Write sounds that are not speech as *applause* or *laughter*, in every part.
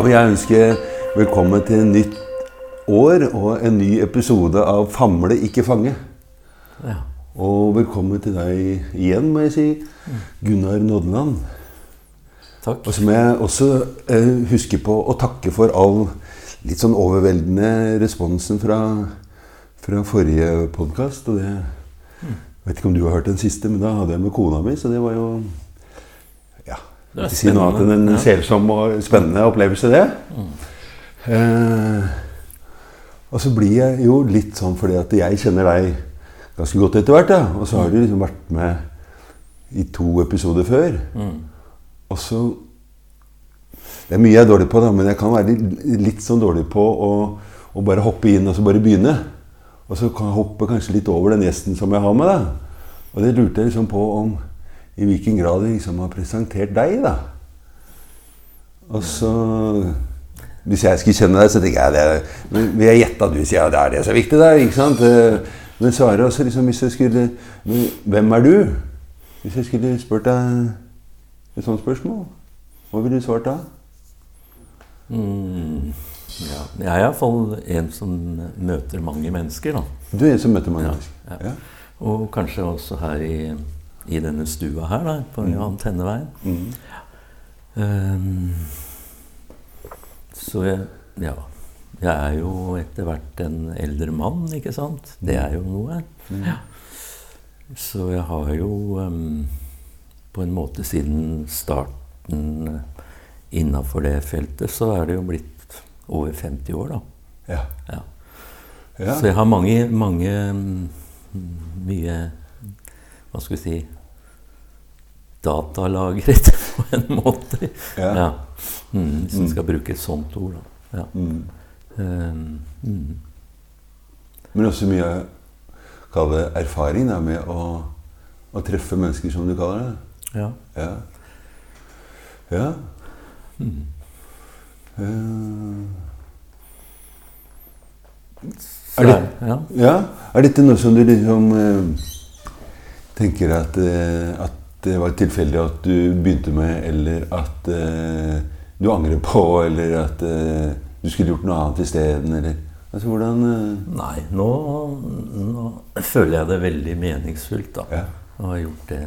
Vil jeg ønske velkommen til et nytt år og en ny episode av Famle, ikke fange. Ja. Og velkommen til deg igjen, må jeg si, Gunnar Nådeland. Takk. Og så må jeg også eh, huske på å takke for all litt sånn overveldende responsen fra, fra forrige podkast. Og det Vet ikke om du har hørt den siste, men da hadde jeg med kona mi, så det var jo. Det er Ikke si noe annet enn en ja. selsom og spennende opplevelse, det. Eh, og så blir jeg jo litt sånn fordi at jeg kjenner deg ganske godt etter hvert. Ja. Og så har du liksom vært med i to episoder før. Mm. Og så Det er mye jeg er dårlig på, da, men jeg kan være litt, litt sånn dårlig på å, å bare hoppe inn og så bare begynne. Og så kan jeg hoppe kanskje litt over den gjesten som jeg har med. da. Og det lurte jeg liksom på om i hvilken grad de liksom har presentert deg, da. Og så Hvis jeg skulle kjenne deg, så tenker jeg det men Vil jeg gjette at du sier ja, det er det som er viktig, der? ikke sant? Eh, Men så er det også liksom hvis jeg skulle Hvem er du? Hvis jeg skulle spurt deg et sånt spørsmål, hva ville du svart da? Mm. Ja. Jeg er iallfall en som møter mange mennesker, da. Du er en som møter mange Ja, mennesker. ja. Ja. Og kanskje også her i, i denne stua her, da, på Johan Tenneveien. Mm. Um, så jeg Ja. Jeg er jo etter hvert en eldre mann, ikke sant? Det er jo noe. Mm. Ja. Så jeg har jo um, på en måte siden starten uh, innafor det feltet, så er det jo blitt over 50 år, da. Ja. Ja. Ja. Så jeg har mange, mange mm, Mye Hva skal vi si Datalagret, *laughs* på en måte. Ja. Mm, hvis en skal bruke et sånt ord, da. Ja. Mm. Um, mm. Men også mye kall det erfaring da, med å, å treffe mennesker, som du kaller det. ja. Ja. ja. Mm. Uh, Er det- ja. ja. Er dette noe som du liksom eh, tenker at, eh, at det var tilfeldig at du begynte med, eller at eh, du angrer på, eller at eh, du skulle gjort noe annet isteden, eller Altså hvordan Nei, nå, nå føler jeg det veldig meningsfullt, da. Ja. Og har gjort det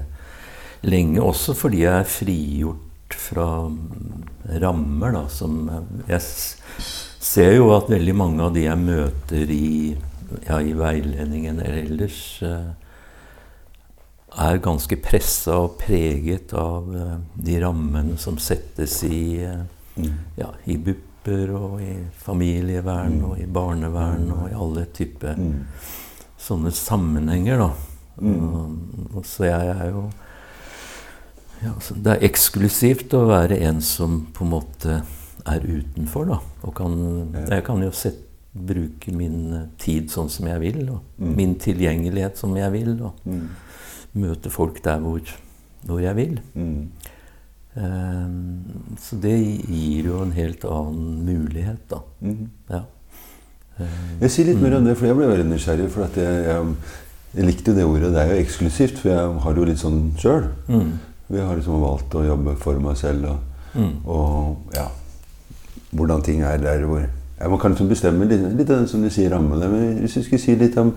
lenge. Også fordi jeg er frigjort fra mm, rammer, da, som Jeg ser jo at veldig mange av de jeg møter i, ja, i veiledningen eller ellers, er ganske pressa og preget av eh, de rammene som settes i, eh, mm. ja, i BUP-er og i familievern Mm. og i barnevern og i alle typer Mm. sånne sammenhenger, da. Og, så jeg er jo ja, så Det er eksklusivt å være en som på en måte er utenfor, da. Og kan, jeg kan jo sette, bruke min eh, tid sånn som jeg vil, og min tilgjengelighet som jeg vil, og. Møte folk der hvor, hvor jeg vil. Mm. Ehm, så det gir jo en helt annen mulighet, da. Mm. Ja. Ehm, Jeg sier litt mer om det, for jeg ble veldig nysgjerrig. For at jeg, jeg, jeg likte det ordet. Det er jo eksklusivt, for jeg har det jo litt sånn sjøl. mm, Vi har liksom valgt å jobbe for meg selv og, mm, og ja, hvordan ting er der hvor ja, Man kan liksom bestemme litt, litt av den som du sier, rammene. Men hvis du skulle si litt om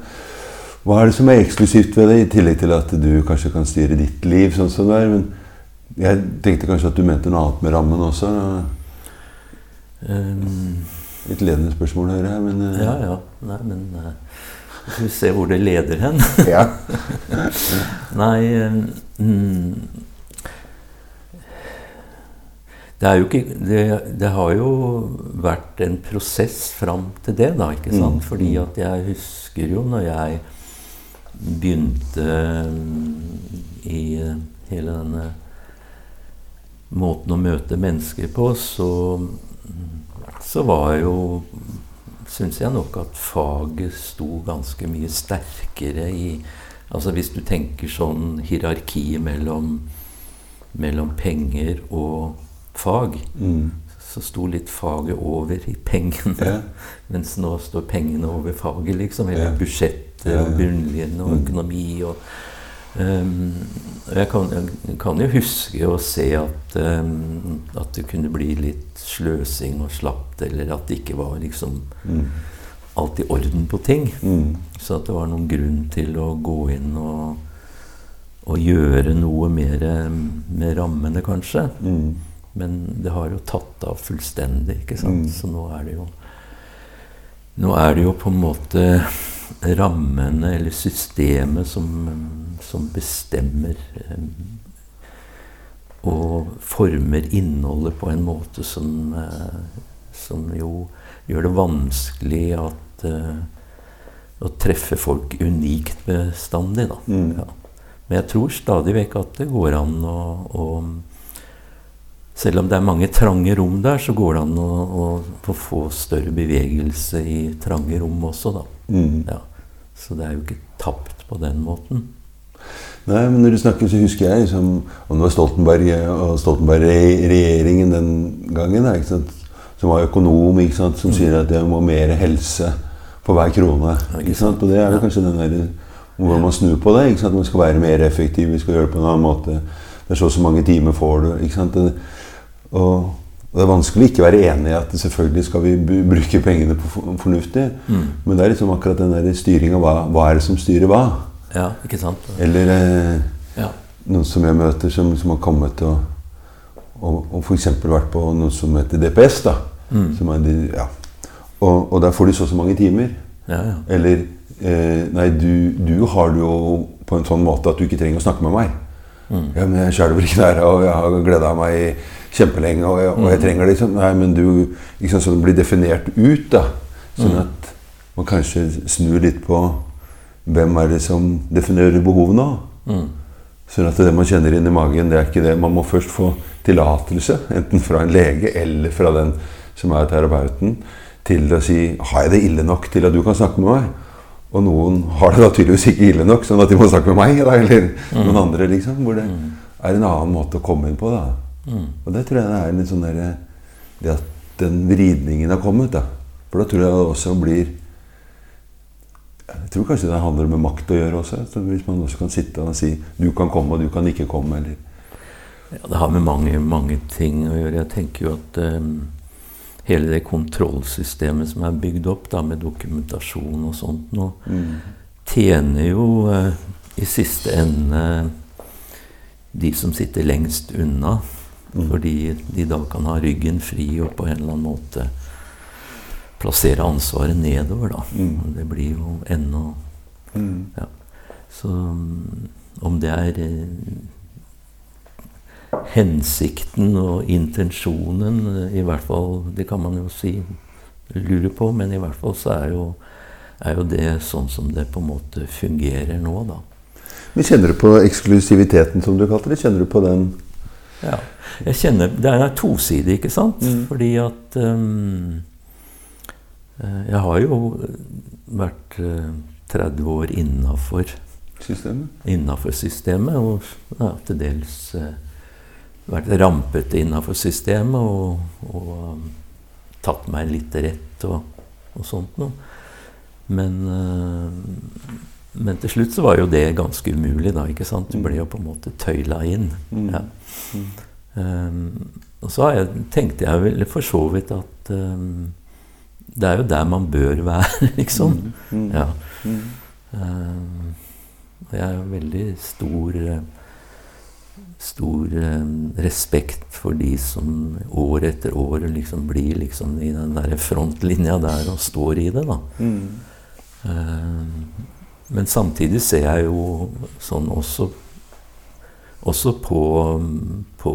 hva er det som er eksklusivt ved det, i tillegg til at du kanskje kan styre ditt liv sånn som det er. Men jeg tenkte kanskje at du mente noe annet med rammen også. Um, Litt ledende spørsmål, hører jeg. Men uh, ja, ja. Nei, men uh, vi se hvor det leder hen. *laughs* ja. *laughs* Nei eh, mm, Det er jo ikke det, det har jo vært en prosess fram til det, da, ikke sant? Mm. Fordi at jeg husker jo når jeg begynte mm, i eh, hele denne måten å møte mennesker på, så, så var jo Syns jeg nok at faget sto ganske mye sterkere i Altså hvis du tenker sånn hierarki mellom, mellom penger og fag, Mm. Så sto litt faget over i pengene. Ja. *laughs* Mens nå står pengene over faget, liksom. Eller Ja. budsjettet Ja, og bunnlinjen og Mm. økonomi og Um, jeg, kan, jeg, kan, jo huske å se at, um, at det kunne bli litt sløsing og slapt, eller at det ikke var liksom mm. i orden på ting. Mm. Så at det var noen grunn til å gå inn og, og gjøre noe mer med rammene, kanskje. Mm. Men det har jo tatt av fullstendig, ikke sant. Mm. Så nå er det jo Nå er det jo på en måte rammene eller systemet som, som bestemmer um, og former innholdet på en måte som, uh, som jo gjør det vanskelig at, uh, å treffe folk unikt bestandig. Da. Mm. Ja. Men jeg tror stadig vekk at det går an å, å selv om det er mange trange rom der, så går det an å, å, å få større bevegelse i trange rom også, da. Mm. Ja. Så det er jo ikke tapt på den måten. Nei, men når du snakker, så husker jeg liksom, om det var Stoltenberg og Stoltenberg-regjeringen den gangen, da, som var økonom, sant, som mm. sier at det må mer helse for hver krone. Og det er jo kanskje den der, hvordan man snur på det. Man skal være mer effektiv, vi skal gjøre det på en annen måte. Det er så og så mange timer får du. ikke sant? Og, og det er vanskelig å ikke være enig i at selvfølgelig skal vi bruke pengene på fornuftig. Mm. Men det er liksom akkurat den der styringa hva, hva er det som styrer hva? Ja, ikke sant? Eller eh, ja. noen som jeg møter, som, som har kommet og, og, og f.eks. vært på noe som heter DPS. da. Mm. Er, ja. og, og, der får du så og så mange timer. Ja, Eller eh, Nei, du, du har det jo på en sånn måte at du ikke trenger å snakke med meg. Mm. Ja, men jeg skjelver ikke der, og jeg har gleda meg kjempelenge, og jeg, og jeg, mm. trenger det. Liksom. Nei, men du liksom, Så det blir definert ut, da. Sånn mm. at man kanskje snur litt på hvem er det som definerer behovet nå. Mm. Sånn at det man kjenner inn i magen, det er ikke det. Man må først få tillatelse, enten fra en lege eller fra den som er terapeuten, til å si Har jeg det ille nok til at du kan snakke med meg? Og noen har det da tydeligvis ikke ille nok, sånn at de må snakke med meg. Da, eller mm. noen andre, liksom. Hvor det mm. er en annen måte å komme inn på. da. Mm. Og det tror jeg det er litt sånn der, det at den vridningen har kommet. da. For da tror jeg det også blir Jeg tror kanskje det handler med makt å gjøre også. Hvis man også kan sitte og si 'du kan komme, og du kan ikke komme'. eller... Ja, Det har med mange, mange ting å gjøre. Jeg tenker jo at um, hele det kontrollsystemet som er bygd opp da, med dokumentasjon og sånt nå, mm. tjener jo eh, i siste ende de som sitter lengst unna. Mm. Fordi de da kan ha ryggen fri og på en eller annen måte plassere ansvaret nedover. da. Mm. Det blir jo ennå mm. ja. Så om det er eh, hensikten og intensjonen i hvert fall, Det kan man jo si lurer på, men i hvert fall så er jo, er jo det sånn som det på en måte fungerer nå, da. Men Kjenner du på eksklusiviteten, som du kalte det? Kjenner du på den ja. Jeg kjenner, Det er tosidig, ikke sant? Mm. Fordi at um, Jeg har jo vært uh, eh, 30 år innafor systemet. Innafor systemet og ja, til dels uh, vært rampete innafor systemet og, og um, tatt meg litt rett og, og sånt noe. Men uh, men til slutt så var jo det ganske umulig, da. ikke sant? Du ble jo på en måte tøyla inn. Mm. Ja. Um, og så jeg, tenkte jeg vel for så vidt at um, det er jo der man bør være, *laughs* liksom. Ja. Um, jeg har veldig stor stor respekt for de som år etter år liksom blir liksom i den der frontlinja der og står i det. da. Mm. Men samtidig ser jeg jo sånn også, også på, på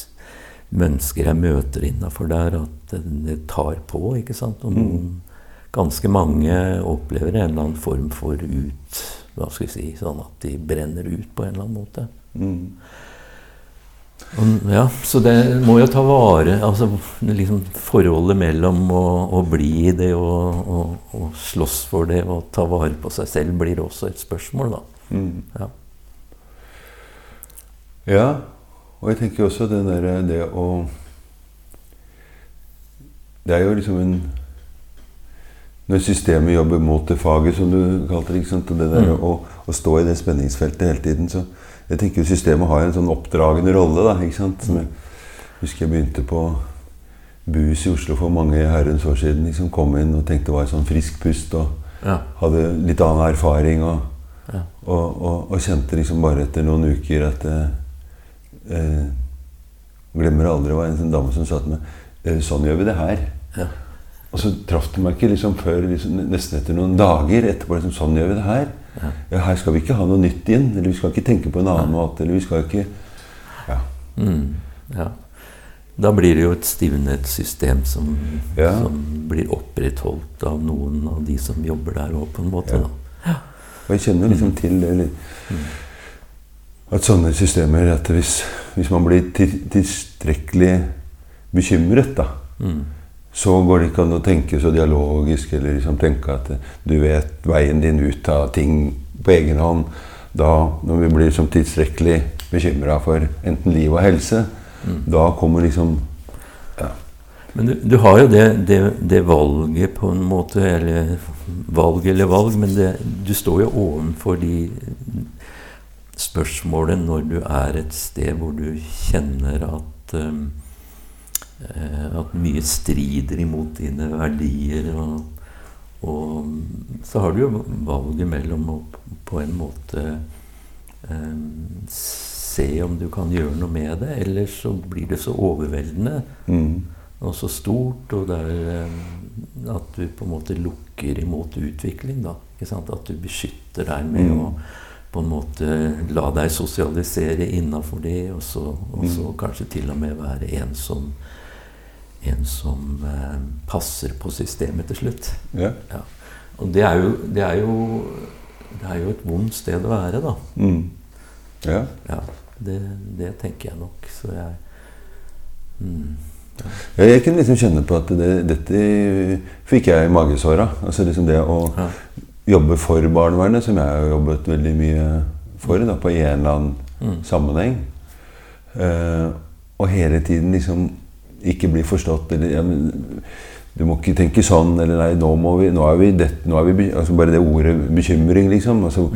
*laughs* mennesker jeg møter innafor der, at det, det, tar på. ikke sant? Og noen, mm. ganske mange opplever en eller annen form for ut Hva skal vi si Sånn at de brenner ut på en eller annen måte. Mm. Ja, så det må jo ta vare altså liksom Forholdet mellom å, å bli det og, og, og, slåss for det og ta vare på seg selv blir også et spørsmål, da. Mm. Ja. ja. Og jeg tenker også det derre det å Det er jo liksom en når systemet jobber mot det faget, som du kalte det. ikke sant? Og det der, Mm. å, å stå i det spenningsfeltet hele tiden. Så jeg tenker systemet har en sånn oppdragende rolle. da, ikke sant? Som jeg husker jeg begynte på BUS i Oslo for mange herrens år siden. liksom Kom inn og tenkte det var et sånn frisk pust. og Ja. hadde litt annen erfaring. Og, Ja. og, og, og kjente liksom bare etter noen uker at eh, eh, Glemmer aldri var en sånn dame som sa til meg eh, Sånn gjør vi det her. Ja. Og så traff det meg ikke liksom før liksom, nesten etter noen dager etterpå. Liksom, sånn gjør vi det her. Ja. Her skal vi ikke ha noe nytt inn. Eller vi skal ikke tenke på en annen måte. Eller vi skal ikke Ja. Mm, ja. Da blir det jo et stivnet system som, Ja. som blir opprettholdt av noen av de som jobber der òg, på en måte. Ja. Og jeg kjenner liksom til eller, at sånne systemer at hvis, hvis man blir til, tilstrekkelig bekymret, da, Mm. Så går det ikke an å tenke så dialogisk eller liksom tenke at du vet veien din ut av ting på egen hånd. Da, når vi blir som tilstrekkelig bekymra for enten liv og helse, Mm. da kommer liksom ja. Men du, du har jo det, det, det valget på en måte, eller valg eller valg, men det, du står jo ovenfor de spørsmålene når du er et sted hvor du kjenner at um, at mye strider imot dine verdier. Og, og så har du jo valget mellom å på en måte eh, se om du kan gjøre noe med det, eller så blir det så overveldende Mm. og så stort, og det er eh, at du på en måte lukker imot utvikling. da? At du beskytter deg med Mm. å på en måte la deg sosialisere innafor det, og så, og så Mm. kanskje til og med være en som en som eh, passer på systemet til slutt. Ja. Ja. Og det er, jo, det, er jo, det er jo et vondt sted å være, da. Mm. ja. Ja, det, det tenker jeg nok. Så jeg mm, Ja, Jeg kunne liksom kjenne på at det, dette fikk jeg i magesåra. Altså liksom det å ja. jobbe for barnevernet, som jeg har jobbet veldig mye for da, på en eller annen Mm. sammenheng. Eh, og hele tiden liksom ikke blir forstått eller ja, men, Du må ikke tenke sånn, eller nei, nå, vi, nå er vi det, nå er vi, altså Bare det ordet bekymring, liksom. Altså,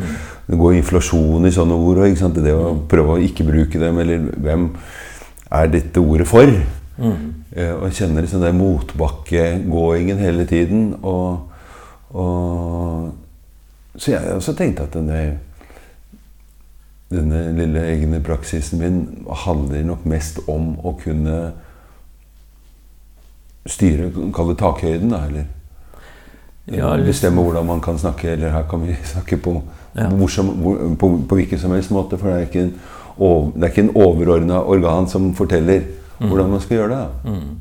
det går inflasjon i sånne ord. sant? Det å prøve å ikke bruke dem, eller hvem er dette ordet for? Mm. Eh, og jeg kjenner liksom den motbakkegåingen hele tiden. Og, og Så jeg også tenkte at denne, denne lille egne praksisen min handler nok mest om å kunne styre, kall det takhøyden, da, eller Ja, bestemme hvordan man kan snakke, eller her kan vi *laughs* snakke på, Ja. hvor som, hvor, på, på hvilken som helst måte, for det er ikke en, over, det er ikke en overordna organ som forteller hvordan man skal gjøre det. Mm.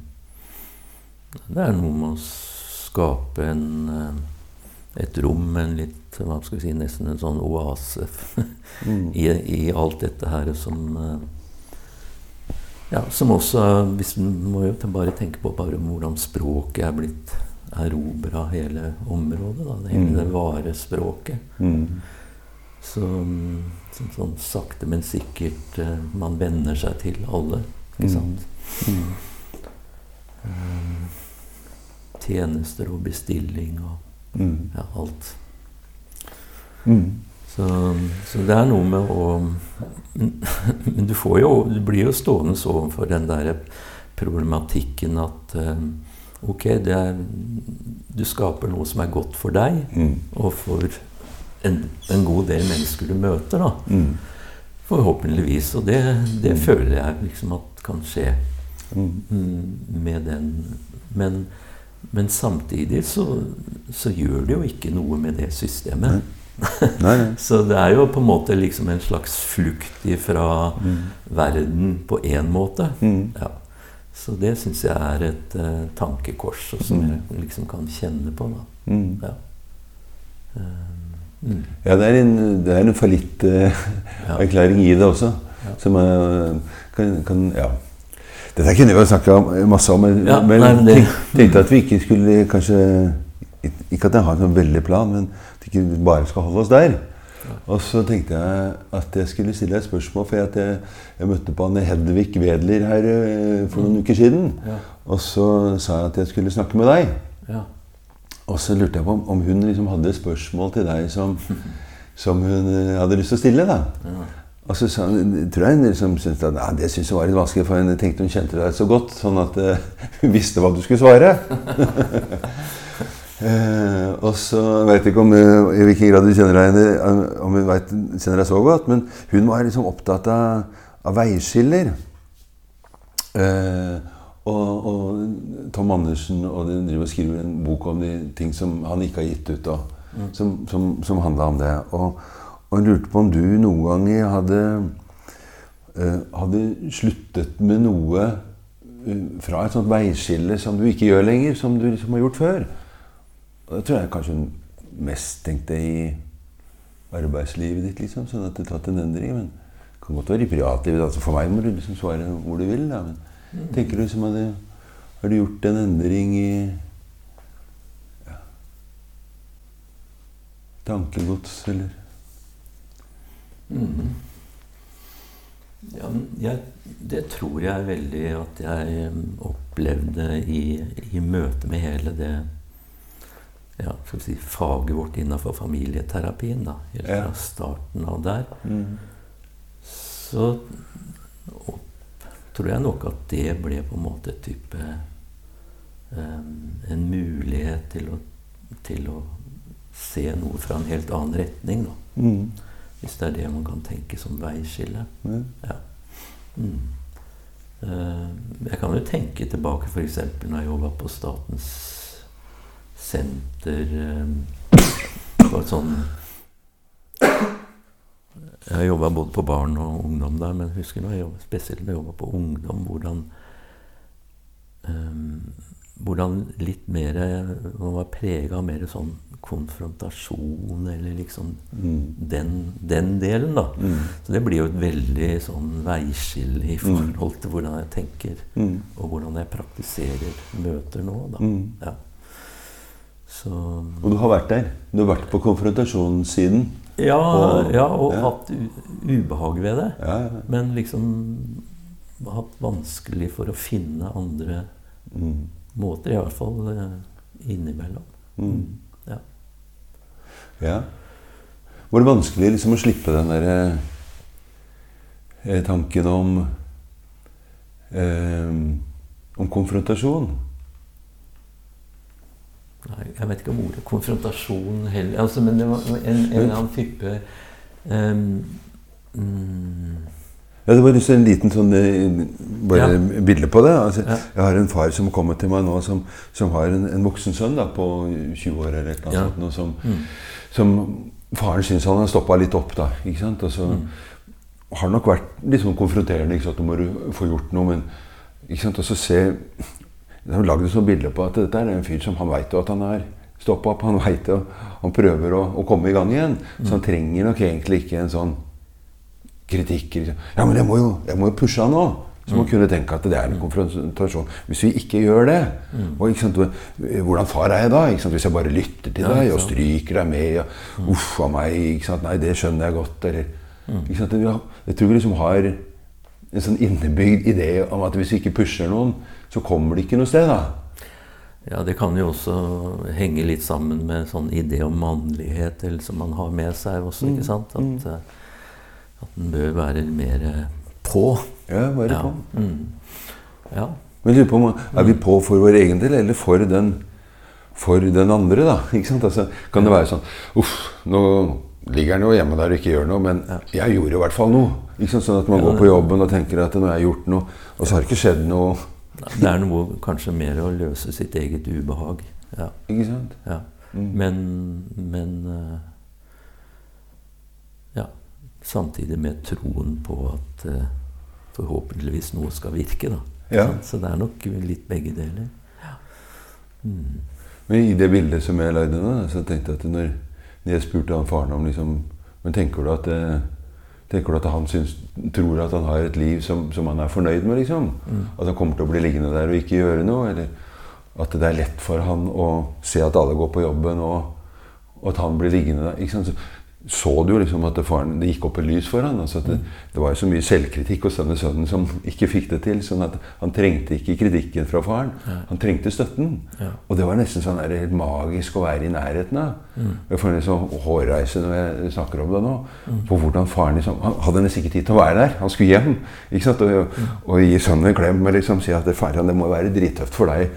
Det er noe med å skape en, eh, et rom, en litt hva skal vi si, nesten en sånn oase *laughs* Mm. i, i alt dette her som eh, Ja, som også hvis man må jo bare tenke på bare hvordan språket er blitt erobra hele området. Da, hele Mm. det vare språket. Mm. Så sånn, sånn sakte, men sikkert eh, Man venner seg til alle, ikke Mm. sant? Mm. Mm. tjenester og bestilling og Mm. ja, alt. Mm. Så, så det er noe med å *laughs* Men, du, får jo, du blir jo stående overfor den der problematikken at eh, Ok, det er, du skaper noe som er godt for deg, Mm. og for en, en god del mennesker du møter. da. Mm. Forhåpentligvis. Og det, det Mm. føler jeg liksom at kan skje Mm. mm, med den. Men, men samtidig så, så gjør det jo ikke noe med det systemet. Nei, nei. *laughs* Så det er jo på en måte liksom en slags flukt ifra Mm. verden på én måte. Mm. Ja. Så det syns jeg er et uh, tankekors, som Mm. jeg liksom kan kjenne på. Mm. Ja. Eh, mm. Ja, det er en, det er en fallitterklæring Ja. i det også. Som er, kan, kan Ja. Dette kunne vi jo snakka masse om, men, Ja, men nei, men det- tenkte at vi ikke skulle kanskje Ikke at jeg har en sånn veldig plan, men at ikke bare skal holde oss der. Og så tenkte jeg at jeg skulle stille deg et spørsmål, for jeg, jeg møtte på Anne Hedvig Wedler her eh, for noen uker siden. Ja. Og så sa jeg at jeg skulle snakke med deg. Ja. Og så lurte jeg på om, om hun liksom hadde et spørsmål til deg som, *laughs* som hun eh, hadde lyst til å stille. da. Ja. Og så sa hun, tror jeg hun liksom syntes at ja, det syntes var litt vanskelig, for hun tenkte hun kjente deg så godt, sånn at eh, *laughs* hun visste hva du skulle svare. *laughs* Eh, og så vet jeg ikke om, eh, i hvilken grad du kjenner deg, eh, om hun vet, kjenner deg så godt, men hun var liksom opptatt av, av veiskiller. Eh, og, og Tom Andersen og de driver og skriver en bok om de ting som han ikke har gitt ut, og, som, som, som handla om det. Og, og lurte på om du noen ganger hadde, eh, hadde sluttet med noe fra et sånt veiskille som du ikke gjør lenger, som du liksom har gjort før. Og det tror jeg kanskje hun mest tenkte i arbeidslivet ditt, liksom, sånn at det tatt en endring. Men det kan godt være i privatlivet. Altså for meg må du liksom svare hvor du vil. Da. Men tenker du liksom hadde, har du gjort en endring i ja, tankegods, eller mm. Ja, jeg, det tror jeg veldig at jeg um, opplevde i, i møte med hele det ja, skal vi si, faget vårt innenfor familieterapien. da, Helt Ja. fra starten av der. Mm. Så opp, tror jeg nok at det ble på en måte type um, En mulighet til å, til å se noe fra en helt annen retning. da. Mm. Hvis det er det man kan tenke som veiskille. Mm. Ja. Mm. Eh, jeg kan jo tenke tilbake f.eks. når jeg jobba på Statens senter eh, på et sånn Jeg har jobba både på barn og ungdom der, men jeg husker når jeg jobbet, spesielt når jeg jobba på ungdom, hvordan um, hvordan litt mer Man var prega av mer sånn konfrontasjon, eller liksom Mm. den, den delen, da. Mm. Så det blir jo et veldig sånn veiskille i forhold til hvordan jeg tenker, Mm. og hvordan jeg praktiserer møter nå, da. Mm. Ja. Så Og du har vært der. Du har vært på konfrontasjonssiden. Ja, Og- ja og ja. hatt ubehag ved det. Ja, ja. Men liksom hatt vanskelig for å finne andre Mm. måter, i hvert fall eh, innimellom. Mm. Ja. Ja. Var det vanskelig liksom å slippe den der eh, tanken om eh, om konfrontasjon? Nei, jeg vet ikke om ordet konfrontasjon heller. Altså, men det var en, en eller annen type um, mm, Ja, Det var liksom en liten sånn eh, bare Ja. bilde på det. Altså, Ja. Jeg har en far som kommer til meg nå, som, som har en, en voksen sønn da, på 20 år eller annet Ja. sånt, noe som, mm, som faren syns han har stoppa litt opp. da, ikke sant? Og så Mm. har det nok vært litt sånn konfronterende. ikke sant? Nå må du få gjort noe, men ikke sant? Og så se De har lagd et sånt bilde på at dette er en fyr som han veit at han er stoppa opp. Han vet jo, han prøver å, å komme i gang igjen. Så han trenger nok egentlig ikke en sånn kritikk. liksom. Ja, men jeg må jo, jeg må jo pushe han nå. Så man kunne tenke at det er en konfrontasjon. Hvis vi ikke gjør det og ikke sant, Hvordan far er jeg da? Ikke sant? Hvis jeg bare lytter til deg og stryker deg med og Uff a meg. Nei, det skjønner jeg godt. Eller? Jeg tror vi liksom har en sånn innebygd idé om at hvis vi ikke pusher noen, så kommer de ikke noe sted. da. Ja, det kan jo også henge litt sammen med sånn idé om mannlighet eller som man har med seg også, ikke sant? At, eh, at den bør være mer eh, på. Ja, bare Ja. på. Mm. ja. Men lurer på, om- Er vi på for vår egen del, eller for den, for den andre? da? Ikke sant? Altså, kan det være sånn Uff, nå ligger han jo hjemme der og ikke gjør noe, men jeg gjorde i hvert fall noe. Ikke? Sånn at man går på jobben og tenker at nå har jeg gjort noe, og så har det ikke skjedd noe. Det er noe kanskje mer å løse sitt eget ubehag. Ja. Ikke sant? ja. Mm. Men, men eh, Ja. Samtidig med troen på at eh, forhåpentligvis noe skal virke, da. Ja. Så det er nok litt begge deler. Ja. Mm. Men i det bildet som jeg lagde nå, så tenkte jeg at når jeg spurte han faren om liksom Men tenker du at, eh, tenker du at han syns, tror at han har et liv som, som han er fornøyd med? liksom? At han kommer til å bli liggende der og ikke gjøre noe? Eller at det er lett for han å se at alle går på jobben, og, og at han blir liggende der? ikke sant? Så så du jo liksom at det, faren, det gikk opp et lys for han. Altså det, det, var jo så mye selvkritikk hos denne sønnen som ikke fikk det til. sånn at Han trengte ikke kritikken fra faren. Han trengte støtten. Ja. Og det var nesten sånn der, helt magisk å være i nærheten av. Mm. Jeg får en sånn hårreise når jeg snakker om det nå. Mm. På hvordan faren liksom, Han hadde nesten ikke tid til å være der. Han skulle hjem. ikke sant? Og, mm. og gi sønnen en klem og liksom si at det, faren, det må være drittøft for deg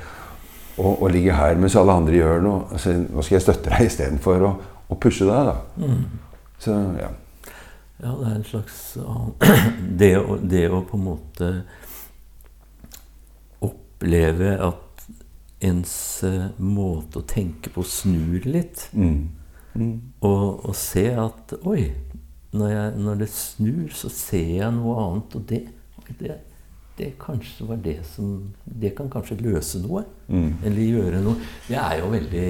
å, ligge her mens alle andre gjør noe. Altså, nå skal jeg støtte deg istedenfor å å pushe deg, da. Mm. Så ja. Ja, det er en slags *clears throat* det å, det å på en måte oppleve at ens eh, måte å tenke på snur litt. Mm. Mm. Og, og, se at Oi, når, jeg, når, det snur, så ser jeg noe annet. Og det, det, det kanskje var det som Det kan kanskje løse noe. Mm. Eller gjøre noe. Det er jo veldig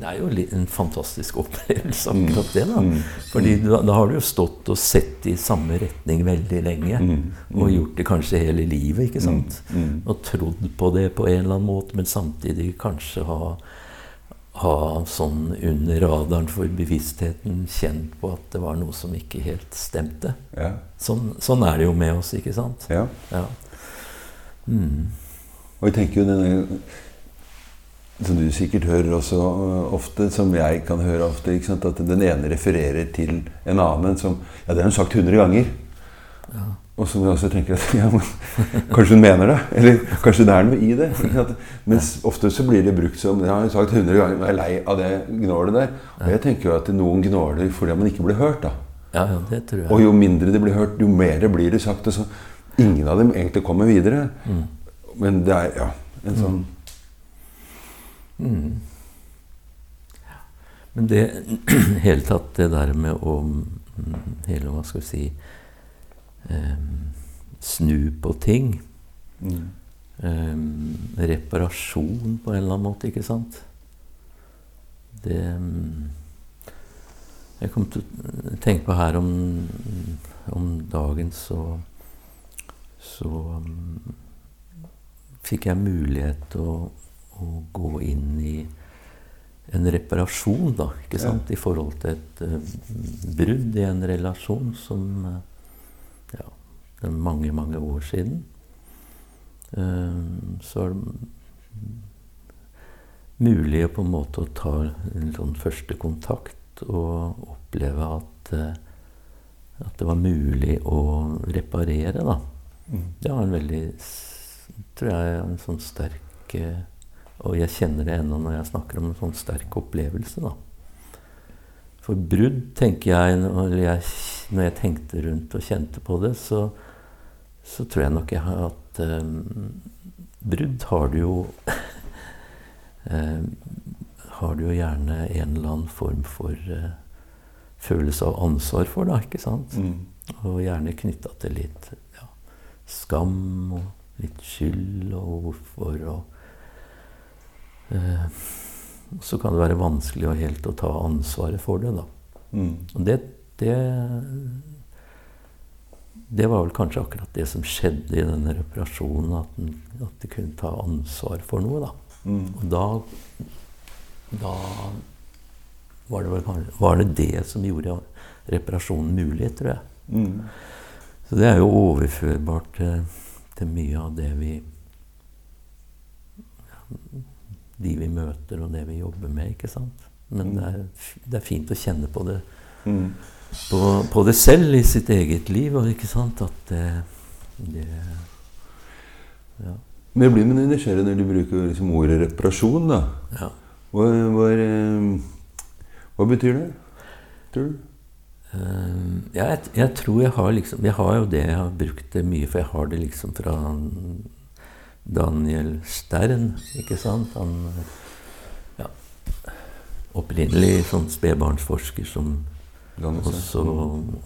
Det er jo en fantastisk *laughs* opplevelse, mm. akkurat det. da. Mm. Fordi da, da, har du jo stått og sett i samme retning veldig lenge. Mm. Og gjort det kanskje hele livet, ikke sant? Og trodd på det på en eller annen måte, men samtidig kanskje ha ha sånn under radaren for bevisstheten kjent på at det var noe som ikke helt stemte. Ja. Sånn, sånn, er det jo med oss, ikke sant? Ja. ja. Mm. Og jeg tenker jo denne Som du sikkert hører også øh, ofte, som jeg kan høre ofte, at den ene refererer til en annen som Ja, det har hun sagt 100 ganger. Ja. Og som jeg også tenker at *laughs* ja, men, Kanskje hun mener det? Eller kanskje det er noe i det? Mens ofte så blir det brukt som Jeg har sagt 100 ganger jeg er lei av det gnålet der. Og jeg tenker jo at noen gnåler fordi man ikke blir hørt. da. Ja, ja, det tror jeg. Og jo mindre det blir hørt, jo mer blir det sagt. Så ingen av dem egentlig kommer videre. Mm. Men det er ja, en sånn mm. Men det *clears throat* hele tatt det der med å mm, Hele, hva skal vi si um, snu på ting. Mm. Um, reparasjon på en eller annen måte, ikke sant? Det um, Jeg kom til å tenke på her om, om dagen så Så um, fikk jeg mulighet til å, å, gå inn i en reparasjon, da, ikke sant? Ja. I forhold til et uh, brudd i en relasjon som uh, mange, mange år siden. Eh, så er det mulig på en måte å ta en sånn første kontakt og oppleve at, eh, at det var mulig å reparere, da. Mm. Det var en veldig tror jeg, en sånn sterk eh, Og jeg kjenner det ennå når jeg snakker om en sånn sterk opplevelse, da. For brudd, tenker jeg, når jeg, når jeg tenkte rundt og kjente på det, så så tror jeg nok jeg har at um, brudd har du jo um, *laughs* Har du jo gjerne en eller annen form for uh, følelse av ansvar for, da, ikke sant? Mm. Og gjerne knytta til litt ja, skam og litt skyld og hvorfor og eh, Så kan det være vanskelig å helt å ta ansvaret for det, da. Mm. Og det, det det var vel kanskje akkurat det som skjedde i denne reparasjonen. At, den, at de kunne ta ansvar for noe. Da. Mm. Og da, da var, det vel, var det det som gjorde reparasjonen mulig, tror jeg. Mm. Så det er jo overførbart til, til mye av det vi De vi møter, og det vi jobber med. ikke sant? Men mm. det er, det er fint å kjenne på det. På, på, det selv i sitt eget liv. Og ikke sant at det, det ja. Men jeg blir med nysgjerrig når du bruker liksom ordet reparasjon. da. Ja. Hva, hva, eh, hva, betyr det, tror du? Uh, ja, jeg, jeg, tror jeg har liksom Jeg har jo det, jeg har brukt det mye, for jeg har det liksom fra Daniel Stern, ikke sant? Han ja, opprinnelig sånn spedbarnsforsker som og så,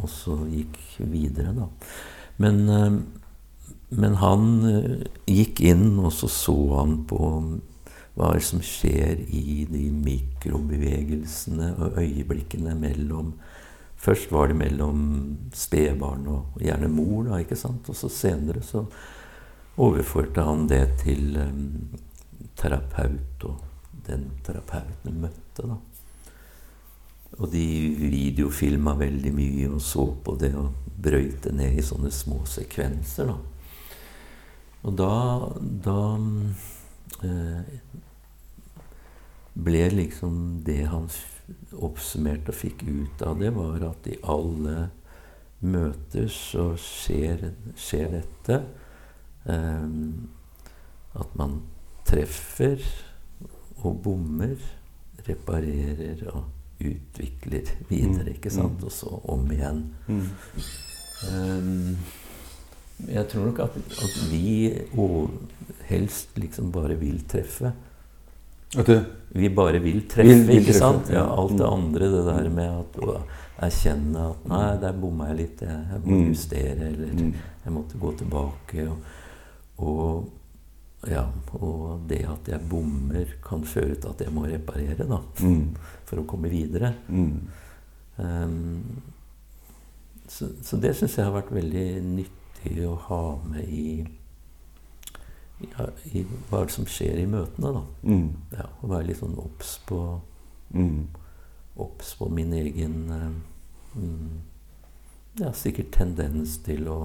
og så, gikk videre, da. Men, eh, men han eh, gikk inn, og så så han på hva som skjer i de mikrobevegelsene og øyeblikkene mellom Først var det mellom spedbarn og gjerne mor, da, ikke sant? og så senere så overførte han det til um, terapeut, og den terapeuten møtte. da. Og de videofilma veldig mye og så på det og brøyte ned i sånne små sekvenser. da. Og da, da eh, ble liksom det han oppsummerte og fikk ut av det, var at i alle møter så skjer, skjer dette. Eh, at man treffer og bommer, reparerer og utvikler videre, ikke sant? Og så om igjen. Um, jeg tror nok at, at vi helst liksom bare vil treffe. At det, Vi bare vil treffe, Vil- vil ikke treffe, sant? Ja, ja. alt det Mm. andre, det der med at å erkjenne at Nei, der bomma jeg litt. Jeg, jeg må Mm. justere, eller Mm. jeg måtte gå tilbake. Og, og, ja, og det at jeg bommer, kan føre til at jeg må reparere, da. mm, For å komme videre. mm, Um, så, så det syns jeg har vært veldig nyttig å ha med i, ja, i hva er det som skjer i møtene. da. mm, Ja, Å være litt sånn obs på, mm. obs på min egen mm, Ja, sikkert tendens til å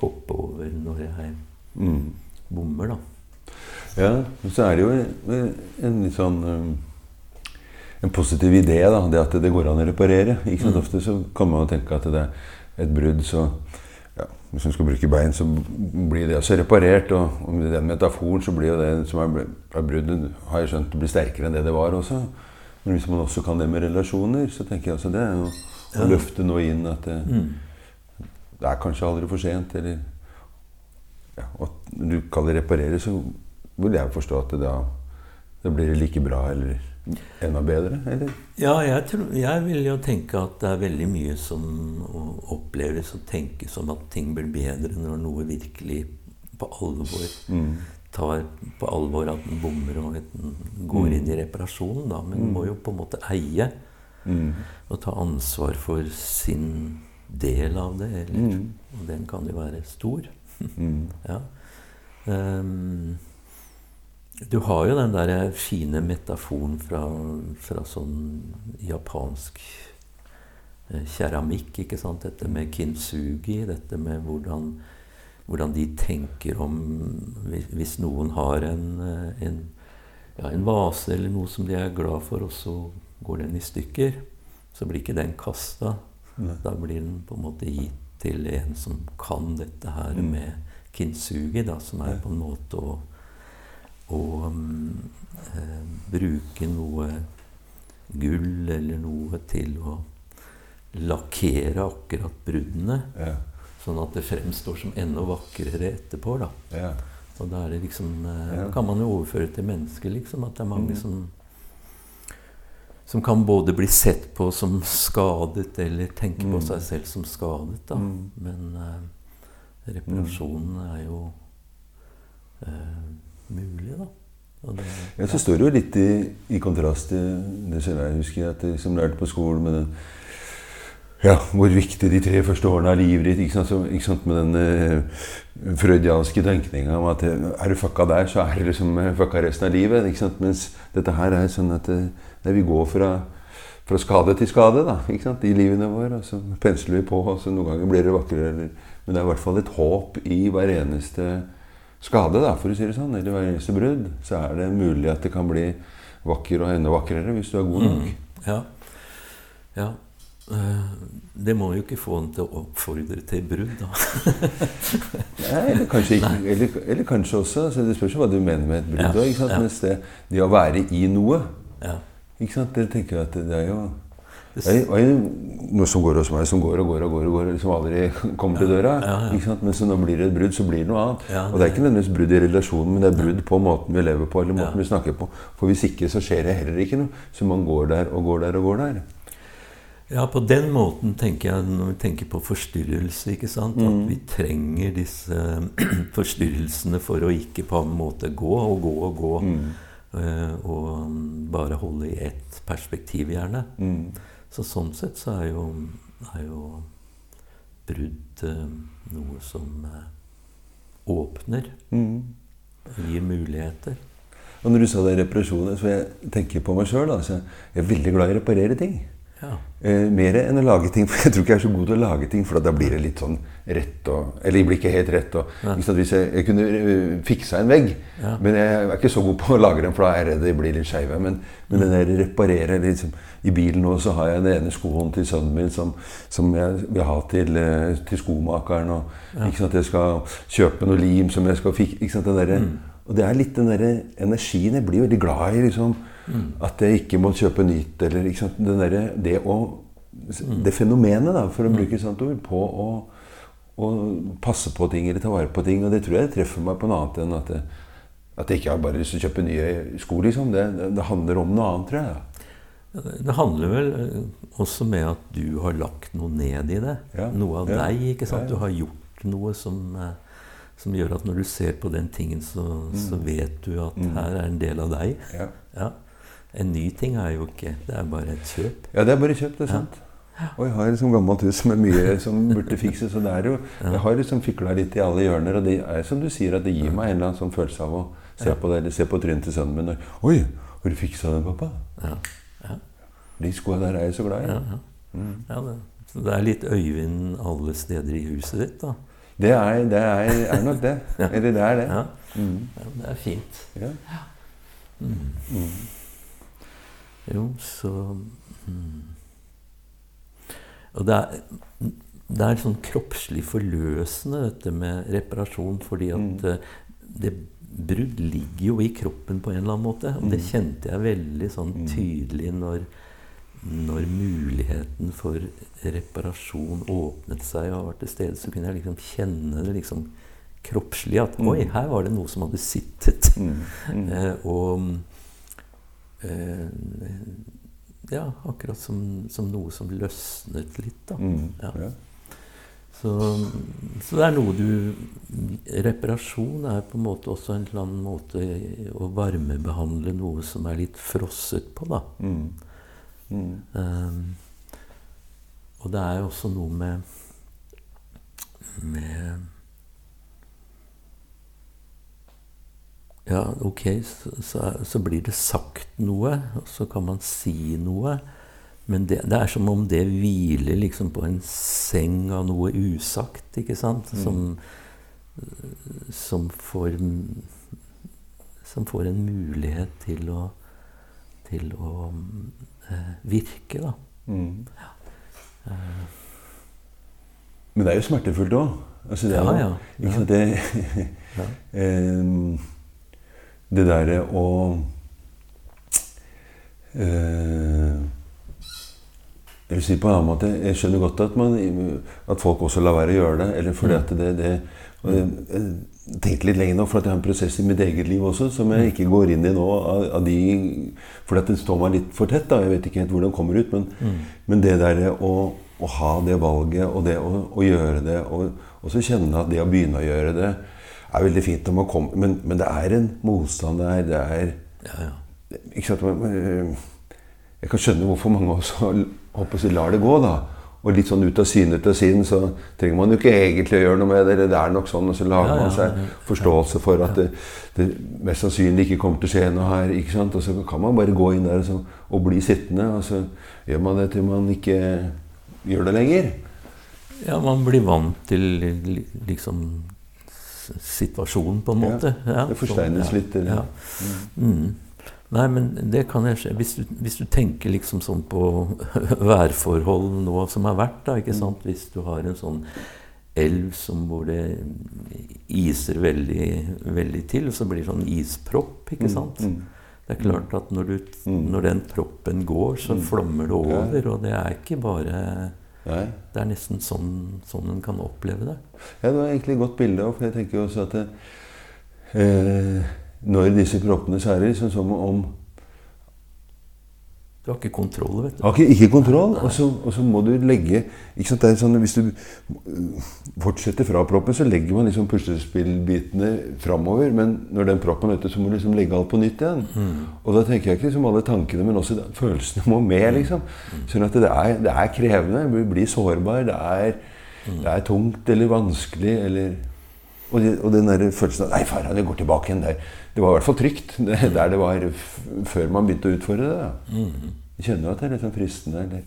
hoppe over når jeg Mm. bommer, da. Ja, men så er det jo en, en litt sånn um, En positiv idé, da. Det at det går an å reparere. Ikke sant? Mm. Ofte så kan man jo tenke at det er et brudd, så ja, Hvis man skal bruke bein, så blir det også reparert. Og, med den metaforen så blir jo det som er, er bruddet, har jeg skjønt, blir sterkere enn det det var også. Men hvis man også kan det med relasjoner, så tenker jeg altså det er jo å løfte noe inn at det, Mm. det er kanskje aldri for sent, eller ja, og du kaller det reparere, så vil jeg forstå at det da det blir like bra eller enda bedre, eller? Ja, jeg, tror, jeg vil jo tenke at det er veldig mye som oppleves og tenkes som at ting blir bedre når noe virkelig på alvor Mm. tar på alvor at den bommer og den går Mm. inn i reparasjonen. Da. Men den må jo på en måte eie Mm. og ta ansvar for sin del av det. Eller, Mm. Og den kan jo være stor. Mm. Ja. Um, du har jo den der fine metaforen fra, fra sånn japansk eh, keramikk, ikke sant? Dette med kintsugi, dette med hvordan, hvordan de tenker om hvis, hvis noen har en, eh, en, ja, en vase eller noe som de er glad for, og så går den i stykker, så blir ikke den kasta. Da blir den på en måte gitt til en som kan dette her Mm. med kintsugi, da, som er på en måte å, å um, eh, bruke noe gull eller noe til å lakkere akkurat bruddene, Ja. sånn at det fremstår som enda vakrere etterpå. da. Ja. Og da er det liksom, eh, Ja. kan man jo overføre til mennesker, liksom, at det er mange Mm. som som kan både bli sett på som skadet, eller tenke på Mm. seg selv som skadet. Da. Mm. Men eh, reparasjonen er jo eh, mulig, da. Det, Ja, så står det jo litt i, i kontrast til det som jeg husker at jeg som lærte på skolen med den ja, hvor viktig de tre første årene av livet ditt ikke sant, så, ikke sant, Med den eh, freudianske tenkninga om at eh, er du fucka der, så er du liksom eh, fucka resten av livet. Ikke sant? Mens dette her er sånn at eh, nei, vi går fra, fra skade til skade da, ikke sant? i livene våre. Og så pensler vi på, og så noen ganger blir det vakrere. Eller, men det er i hvert fall et håp i hver eneste skade, da, for å si det sånn, eller hver eneste brudd. Så er det mulig at det kan bli vakker og enda vakrere hvis du er god nok. Mm. Ja. ja. Eh, Det må jo ikke få en til å oppfordre til brudd, da. *laughs* Nei, eller kanskje, ikke, eller, eller kanskje også altså Det spørs jo hva du mener med et brudd. Ja, ja. Mens det, det å være i noe Ja. Ikke sant? Dere tenker at det er jo Det det er noe som går hos meg, som går og går og går, og går, og liksom aldri kommer til døra. Ja, ja. Ikke sant? Men så når blir det et brudd, så blir det noe annet. Ja, og det er ikke nødvendigvis brudd i relasjonen, men det er brudd på måten vi lever på, eller måten Ja. vi snakker på. For hvis ikke, så skjer det heller ikke noe. Så man går der og går der og går der. Ja, på den måten tenker jeg når vi tenker på forstyrrelse. ikke sant? Mm. At vi trenger disse *clears throat* forstyrrelsene for å ikke på en måte gå og gå og gå. Mm. Eh, og bare holde i ett perspektiv, gjerne. Mm. Så sånn sett så er jo, er jo brudd eh, noe som eh, åpner. Mm. Gir muligheter. Og når du sa det reparasjoner, så jeg tenker på meg sjøl. Altså, jeg er veldig glad i å reparere ting. Ja. Eh, mer enn å lage ting. For jeg tror ikke jeg er så god til å lage ting, for da blir det litt sånn rett og Eller jeg blir ikke helt rett. Og, ikke hvis jeg, jeg kunne uh, fiksa en vegg, Ja. men jeg er ikke så god på å lage den, for da er jeg redd de blir litt skeive. Men, men den der reparere liksom, I bilen nå så har jeg den ene skoen til sønnen min som, som jeg vil ha til, eh, til skomakeren. Og ikke sant, jeg skal kjøpe noe lim som jeg skal fikse. Ikke sant, den derre- Og det er litt den der energien jeg blir veldig glad i. liksom, At jeg ikke må kjøpe nytt. eller ikke sant, den der, det, å, det fenomenet, da, for å bruke et sånt ord, på å, å passe på ting eller ta vare på ting. Og det tror jeg treffer meg på noe annet enn at, det, at jeg ikke har bare lyst til å kjøpe nye sko. liksom. Det, det, handler om noe annet, tror jeg. Det handler vel eh, også med at du har lagt noe ned i det. Ja, Noe av ja, deg. ikke sant? ja. Du har gjort noe som, eh, som gjør at når du ser på den tingen, så, så vet du at her er en del av deg. Ja. Ja. En ny ting er jo ikke Det er bare et kjøp. Ja, det er bare kjøp. det er sant. Og jeg har sånt gammelt hus med mye som burde fikses. Og det er jo, jeg har liksom fikla litt i alle hjørner, og det er som du sier, at det gir meg en eller annen sånn følelse av å se på det, eller se på trynet til sønnen min og Oi, har du fiksa det, pappa? Ja. Ja. De skoa der er jeg så glad i. Ja, ja. ja det, så det er litt Øyvind alle steder i huset ditt, da. Det, er, det er, er nok det. Eller det er det. Ja. Mm. ja det er fint. Ja. Jo, så mm. Og det er, det er sånn kroppslig forløsende, dette med reparasjon, fordi at mm. det brudd ligger jo i kroppen på en eller annen måte. Og det kjente jeg veldig sånn tydelig når, når muligheten for reparasjon åpnet seg og var til stede, så kunne jeg liksom kjenne det liksom kroppslig at Oi, her var det noe som hadde sittet. Eh, og eh, Ja, akkurat som, som noe som løsnet litt, da. Mm. Ja. Så, så det er noe du Reparasjon er på en måte også en eller annen måte å varmebehandle noe som er litt frosset på, da. Mm. Mm. Um, og det er jo også noe med med Ja, ok, så, så, så blir det sagt noe, og så kan man si noe. Men det, det er som om det hviler liksom på en seng av noe usagt, ikke sant? Som, som får Som får en mulighet til å til å eh, virke, da. Mm. Men det er jo smertefullt òg. Altså, det er Ja, jo- ja. Det, *laughs* Ja. Det derre å eh, Jeg vil si på en annen måte Jeg skjønner godt at, man, at folk også lar være å gjøre det. Eller fordi at det, det jeg, tenkte litt lenger nå, for at jeg har en prosess i mitt eget liv også som jeg ikke går inn i nå. Av, av de, fordi at det står meg litt for tett. da, Jeg vet ikke helt hvordan det kommer ut. Men, men det derre å, å ha det valget og det å, å gjøre det, og, og så kjenne at det å begynne å gjøre det er veldig fint når man kommer Men, men det er en motstand der. Det er Ja, ja. ikke sant, men, men, Jeg kan skjønne hvorfor mange også håper å lar det gå. da. Og litt sånn ut av syne, ut av sinn, så trenger man jo ikke egentlig å gjøre noe med det. Det er nok sånn, og så lager man seg forståelse for at det, det mest sannsynlig ikke kommer til å skje noe her. ikke sant, Og så kan man bare gå inn der og, så, og bli sittende, og så gjør man det til man ikke gjør det lenger. Ja, man blir vant til liksom situasjonen, på en måte. Ja, det forsteines litt, eller- Ja. Mm. Nei, men det kan jeg se. Hvis du, hvis du tenker liksom sånn på *laughs* værforhold nå som har vært, da, ikke sant? Hvis du har en sånn elv som hvor det iser veldig, veldig til, og så blir det sånn ispropp, ikke sant? mm. Det er klart at når, du, når den proppen går, så flommer det over, og det er ikke bare Nei. Det er nesten sånn, sånn en kan oppleve det. Ja, det var egentlig et godt bilde. For jeg tenker jo også at det, eh, når disse kroppene skjærer, sånn som om Du har ikke kontroll, vet du. Har ikke, ikke kontroll, og så, og så må du legge ikke sant, det er sånn, Hvis du øh, fortsetter fra proppen, så legger man liksom puslespillbitene framover. Men når den proppen er ute, så må du liksom legge alt på nytt igjen. Og da tenker jeg ikke liksom alle tankene, men også følelsene må med. liksom. Sånn at det er, det er krevende. Du blir sårbar. Det er, det er tungt eller vanskelig. eller... Og, det, og den der følelsen av Nei, faen, det går tilbake igjen der. Det var i hvert fall trygt *laughs* der det var før man begynte å utfordre det. Mm. Kjenner du at det er litt sånn fristende. Eller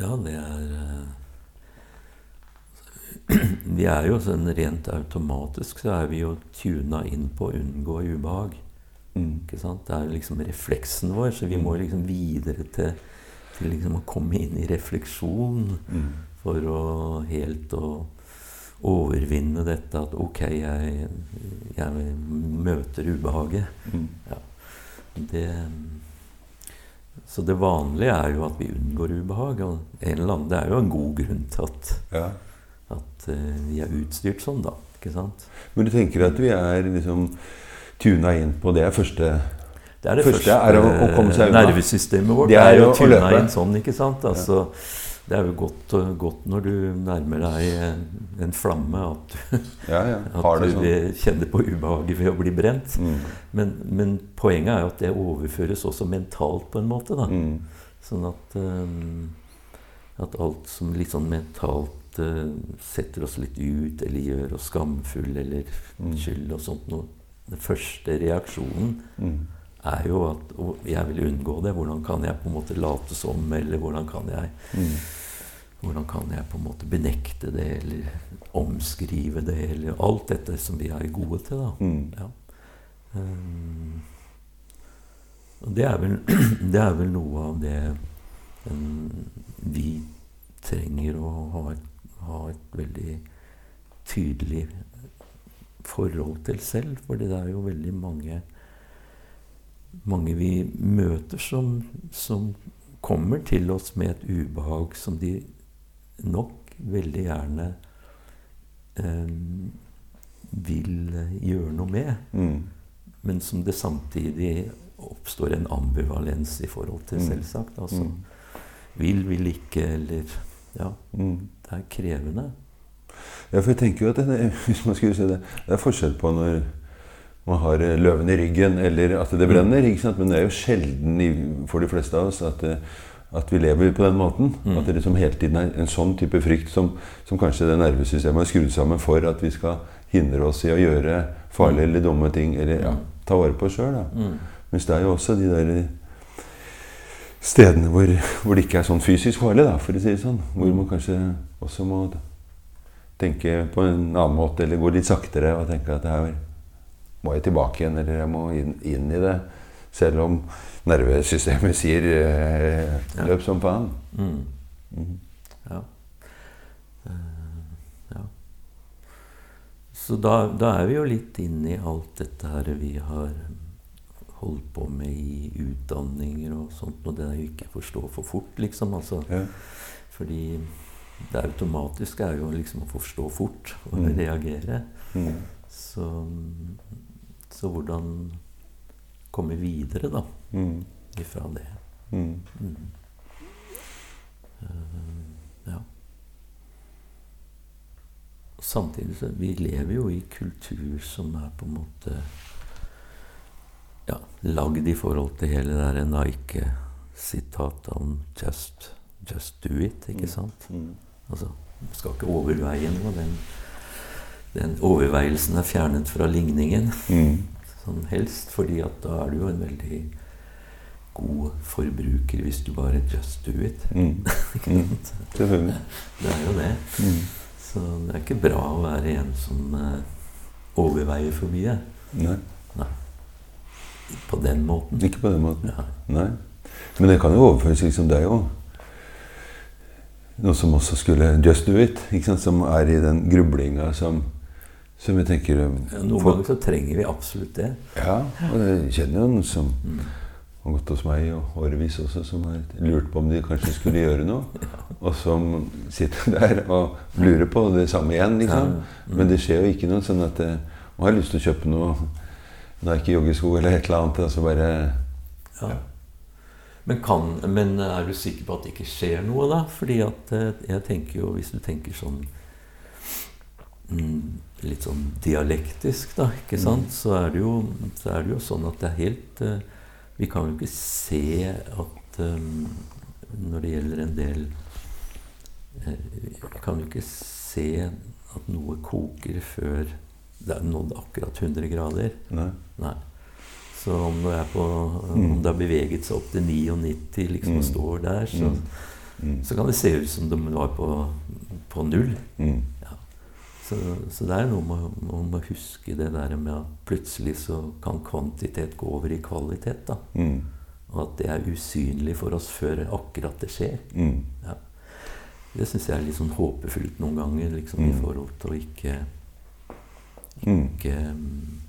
Ja, det er eh, *clears throat* Vi er jo sånn rent automatisk så er vi jo tuna inn på å unngå ubehag. Mm. Ikke sant? Det er liksom refleksen vår, så vi må liksom videre til, til liksom å komme inn i refleksjon Mm. for å helt å overvinne dette at ok, jeg, jeg møter ubehaget. Mm. Ja. Det, så det vanlige er jo at vi unngår ubehag. Og en eller annen, det er jo en god grunn til at, Ja. at uh, vi er utstyrt sånn, da. Ikke sant? Men du tenker at vi er liksom tuna inn på det er første Det er det Første første, å- å komme seg unna. nervesystemet vårt. Det Det er jo tuna inn sånn, ikke sant? Altså, Det er jo godt, godt når du nærmer deg en, flamme, at du, Ja, ja. *laughs* at Har det du sånn. vil på ubehaget ved å bli brent. Mm. Men, men poenget er jo at det overføres også mentalt på en måte. da. Mm. Sånn at, um, at alt som litt sånn mentalt uh, setter oss litt ut, eller gjør oss skamfulle eller Mm. skyld og sånt noe Den første reaksjonen Mm. er jo at jeg vil unngå det. Hvordan kan jeg på en måte late som, eller hvordan kan jeg Mm. Hvordan kan jeg på en måte benekte det, eller omskrive det, eller alt dette som vi er gode til, da. Mm. Ja. Um, og det er, vel, *clears throat* det er vel noe av det um, vi trenger å ha et, ha et veldig tydelig forhold til selv. For det er jo veldig mange mange vi møter som, som kommer til oss med et ubehag som de nok veldig gjerne eh, vil gjøre noe med Mm. men som det samtidig oppstår en ambivalens i forhold til, Mm. selvsagt. Altså Mm. vil, vil ikke, eller Ja, Mm. det er krevende. Ja, for jeg tenker jo at det, *laughs* hvis man skulle si det, det er forskjell på når man har eh, løven i ryggen, eller at det brenner. ikke sant? Men det er jo sjelden for de fleste av oss at, eh, at vi lever på den måten. Mm. At det liksom hele tiden er en sånn type frykt som, som kanskje det nervesystemet er skrudd sammen for at vi skal hindre oss i å gjøre farlige eller dumme ting, eller ja, ta vare på oss sjøl. Mm. Mens det er jo også de der stedene hvor, hvor det ikke er sånn fysisk farlig, da, for å si det sånn. Hvor man kanskje også må tenke på en annen måte, eller gå litt saktere og tenke at her må jeg tilbake igjen, eller jeg må inn, inn i det. Selv om nervesystemet sier eh, Ja. 'løp som faen'. Mm. Mm. Ja. Uh, ja. Så da, da er vi jo litt inne i alt dette her vi har holdt på med i utdanninger og sånt. Og det er jo ikke forstå for fort, liksom. Altså, Ja. fordi det automatiske er jo liksom å forstå fort og Mm. reagere. Mm. Så, så hvordan komme videre, da, Mm. ifra det. Mm. Mm. Eh, ja. Samtidig så vi lever jo i kultur som er på en måte ja, lagd i forhold til hele det der Nike-sitatet om just, 'just do it', ikke sant? Mm. Altså, du skal ikke overveie noe. Den, den overveielsen er fjernet fra ligningen Mm. Sånn helst, fordi at da er du jo en veldig god forbruker hvis du bare 'just do it'. Mm. Mm. *laughs* Selvfølgelig. Det er jo det. Mm. Så det er ikke bra å være en som eh, overveier for mye Nei, på den måten. ikke på den måten. Ja. Nei. Men det kan jo overføres liksom er jo noe som også skulle Just do it. Som er i den grublinga som, som jeg tenker Ja, Noen ganger så trenger vi absolutt det. Ja, og jeg kjenner jo noen som Mm. har gått hos meg og årevis også, som har lurt på om de kanskje skulle gjøre noe. *laughs* Og som sitter der og lurer på det samme igjen, liksom. Ja, mm. Men det skjer jo ikke noe sånn at eh, Man har lyst til å kjøpe noe Nike joggesko eller et eller annet, Altså bare Ja. Men, kan, men er du sikker på at det ikke skjer noe, da? Fordi at eh, jeg tenker jo, hvis du tenker sånn mm, Litt sånn dialektisk, da, ikke sant? Så, er det jo, så er det jo sånn at det er helt uh, Vi kan jo ikke se at um, når det gjelder en del uh, Vi kan jo ikke se at noe koker før det er nådd akkurat 100 grader. Nei. Nei. Så om det, er på, Mm. om det har beveget seg opp til 99 liksom, Mm. og står der, så, Mm. Mm. så kan det se ut som de var på, på null. Mm. Så, så det er noe med man å huske det der med at plutselig så kan kvantitet gå over i kvalitet. da. Mm. Og at det er usynlig for oss før akkurat det skjer. Mm. Ja. Det syns jeg er litt sånn håpefullt noen ganger, liksom, i Mm. forhold til å ikke, Mm. ikke mm,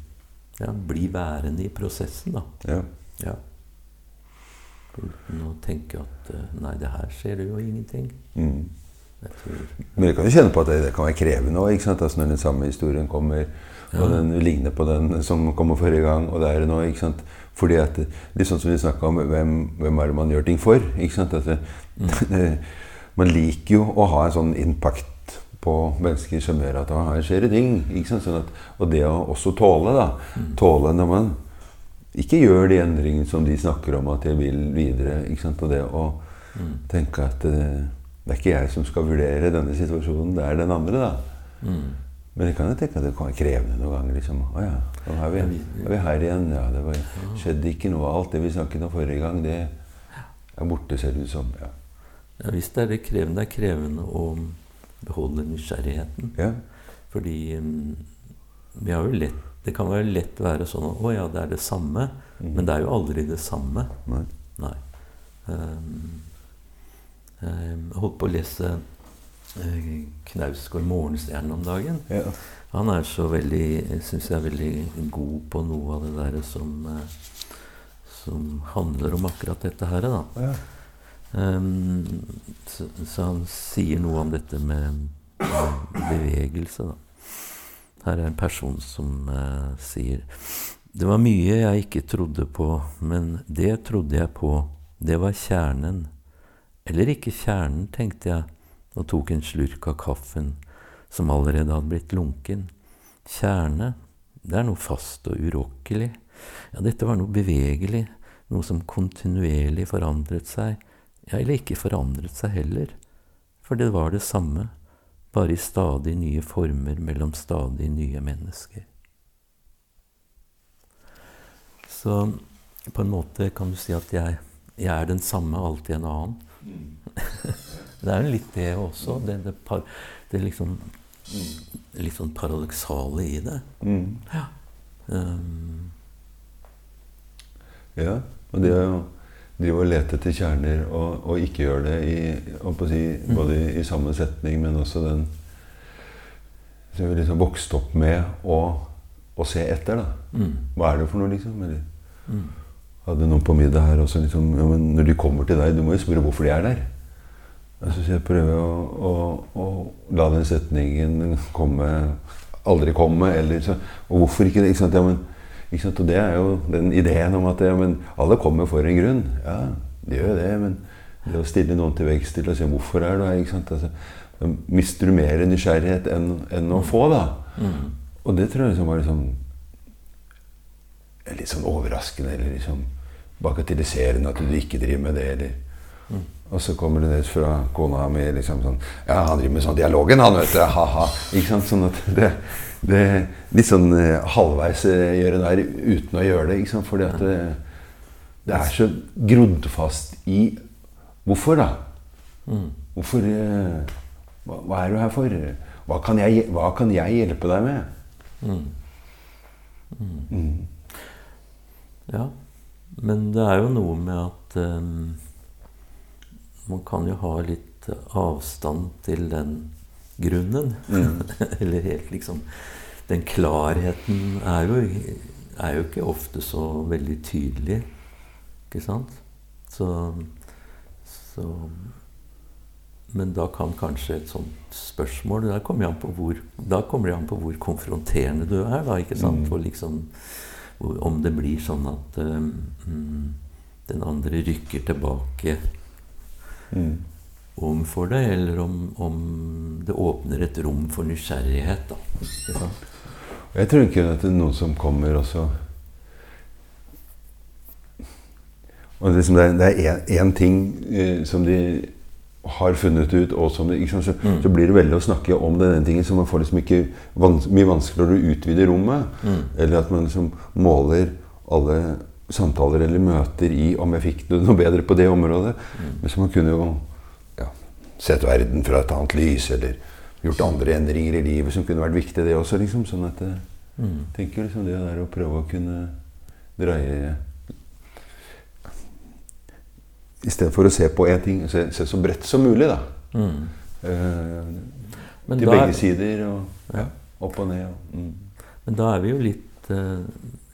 ja, bli værende i prosessen, da. Ja. Ja. Uten å tenke at eh, nei, det her skjer jo ingenting. Mm. Men du kan jo kjenne på at det, det kan være krevende òg, altså når den samme historien kommer. Og den ligner på den som kommer forrige gang, og det er det nå. ikke sant? Fordi at, Litt sånn som vi snakka om, hvem, hvem er det man gjør ting for? ikke sant? At det, *laughs* det, man liker jo å ha en sånn impact på mennesker som gjør at her skjer det ting. ikke sant? Sånn at, og det å også tåle, da. Tåle når man ikke gjør de endringene som de snakker om at de vil videre. ikke sant? Og det å mm. tenke at eh, det er ikke jeg som skal vurdere denne situasjonen, det er den andre. da. mm. Men jeg kan jo tenke at det kan være krevende noen ganger. liksom, Å ja, nå er vi, er vi her igjen. Ja, det var, skjedde ikke noe av alt det vi snakket om forrige gang. Det er borte, ser det ut som. Ja. Ja, visst er det krevende. Det er krevende å beholde nysgjerrigheten. ja. Fordi mm, vi har jo lett, det kan være lett være sånn å ja, det er det samme. Mm. Men det er jo aldri det samme. Nei. Nei. Um, jeg holdt på å lese uh, Knausgård 'Morgenstjernen' om dagen. Ja. Han er så veldig, syns jeg, er veldig god på noe av det der som, eh, som handler om akkurat dette her. Da. Ja. Um, så, så han sier noe om dette med, med bevegelse. Da. Her er en person som uh, sier Det var mye jeg ikke trodde på, men det trodde jeg på. Det var kjernen. Eller ikke kjernen, tenkte jeg, og tok en slurk av kaffen, som allerede hadde blitt lunken. Kjerne, det er noe fast og urokkelig. Ja, dette var noe bevegelig, noe som kontinuerlig forandret seg. Ja, eller ikke forandret seg heller, for det var det samme, bare i stadig nye former mellom stadig nye mennesker. Så på en måte kan du si at jeg, jeg er den samme, alltid en annen. Det er jo litt det også. Det, det, par, det liksom litt sånn paradoksale i det. Mm. Um, ja. Og det å drive og lete etter kjerner og, og ikke gjøre det i, å si, både i, i samme setning, men også den som vi liksom vokste opp med å, å se etter. da. mm, Hva er det for noe, liksom? Eller, mm, hadde noen på middag her også liksom, ja, men Når de kommer til deg, du må jo spørre hvorfor de er der. Jeg så jeg prøver å, å, å la den setningen komme Aldri komme. Eller, så, og hvorfor ikke det? Ikke sant? Ja, men, ikke sant? Og det er jo den ideen om at ja, men alle kommer for en grunn. Ja, de gjør det, men det å stille noen til vekst til å si hvorfor er du her ikke sant? Altså, Da mister du mer nysgjerrighet enn, enn å få, da. mm, Og det tror jeg liksom var liksom litt sånn overraskende eller liksom bagatelliserende at du ikke driver med det. eller mm. Og så kommer det ned fra kona mi liksom sånn Ja, han driver med sånn dialogen, han, vet du. Ha-ha. Ikke sant? Sånn at det, det Litt sånn eh, halvveis eh, gjøre der uten å gjøre det. ikke sant? Fordi at det, det er så grodd fast i Hvorfor, da? mm. Hvorfor eh, hva, hva er du her for? Hva kan jeg, hva kan jeg hjelpe deg med? Mm. Ja. Men det er jo noe med at um, man kan jo ha litt avstand til den grunnen. Mm. *laughs* Eller helt liksom Den klarheten er jo, er jo ikke ofte så veldig tydelig. Ikke sant? Så, så Men da kan kanskje et sånt spørsmål Da kommer det an på hvor, da kommer det an på hvor konfronterende du er. da, ikke sant? Mm. For liksom, om det blir sånn at um, den andre rykker tilbake Mm. overfor deg, eller om, om det åpner et rom for nysgjerrighet. da. Jeg tror ikke at det er noen som kommer også Og liksom det, er- det er én ting eh, som de har funnet ut, og som ikke sant? Så, Mm. så blir det veldig å snakke om denne den tingen, så man får liksom ikke vans mye vanskeligere å utvide rommet. Mm. Eller at man liksom måler alle samtaler eller møter i om jeg fikk det noe bedre på det området. Mm. Men så man kunne jo sett verden fra et annet lys, eller gjort andre endringer i livet som kunne vært viktig, det også. liksom, sånn at jeg Mm. tenker liksom det der å prøve å kunne dreie I stedet for å se på én ting, se, se så bredt som mulig, da. Mm. Eh, til da- begge sider. Og, ja, opp og ned. Og, mm. Men da er vi jo litt, eh,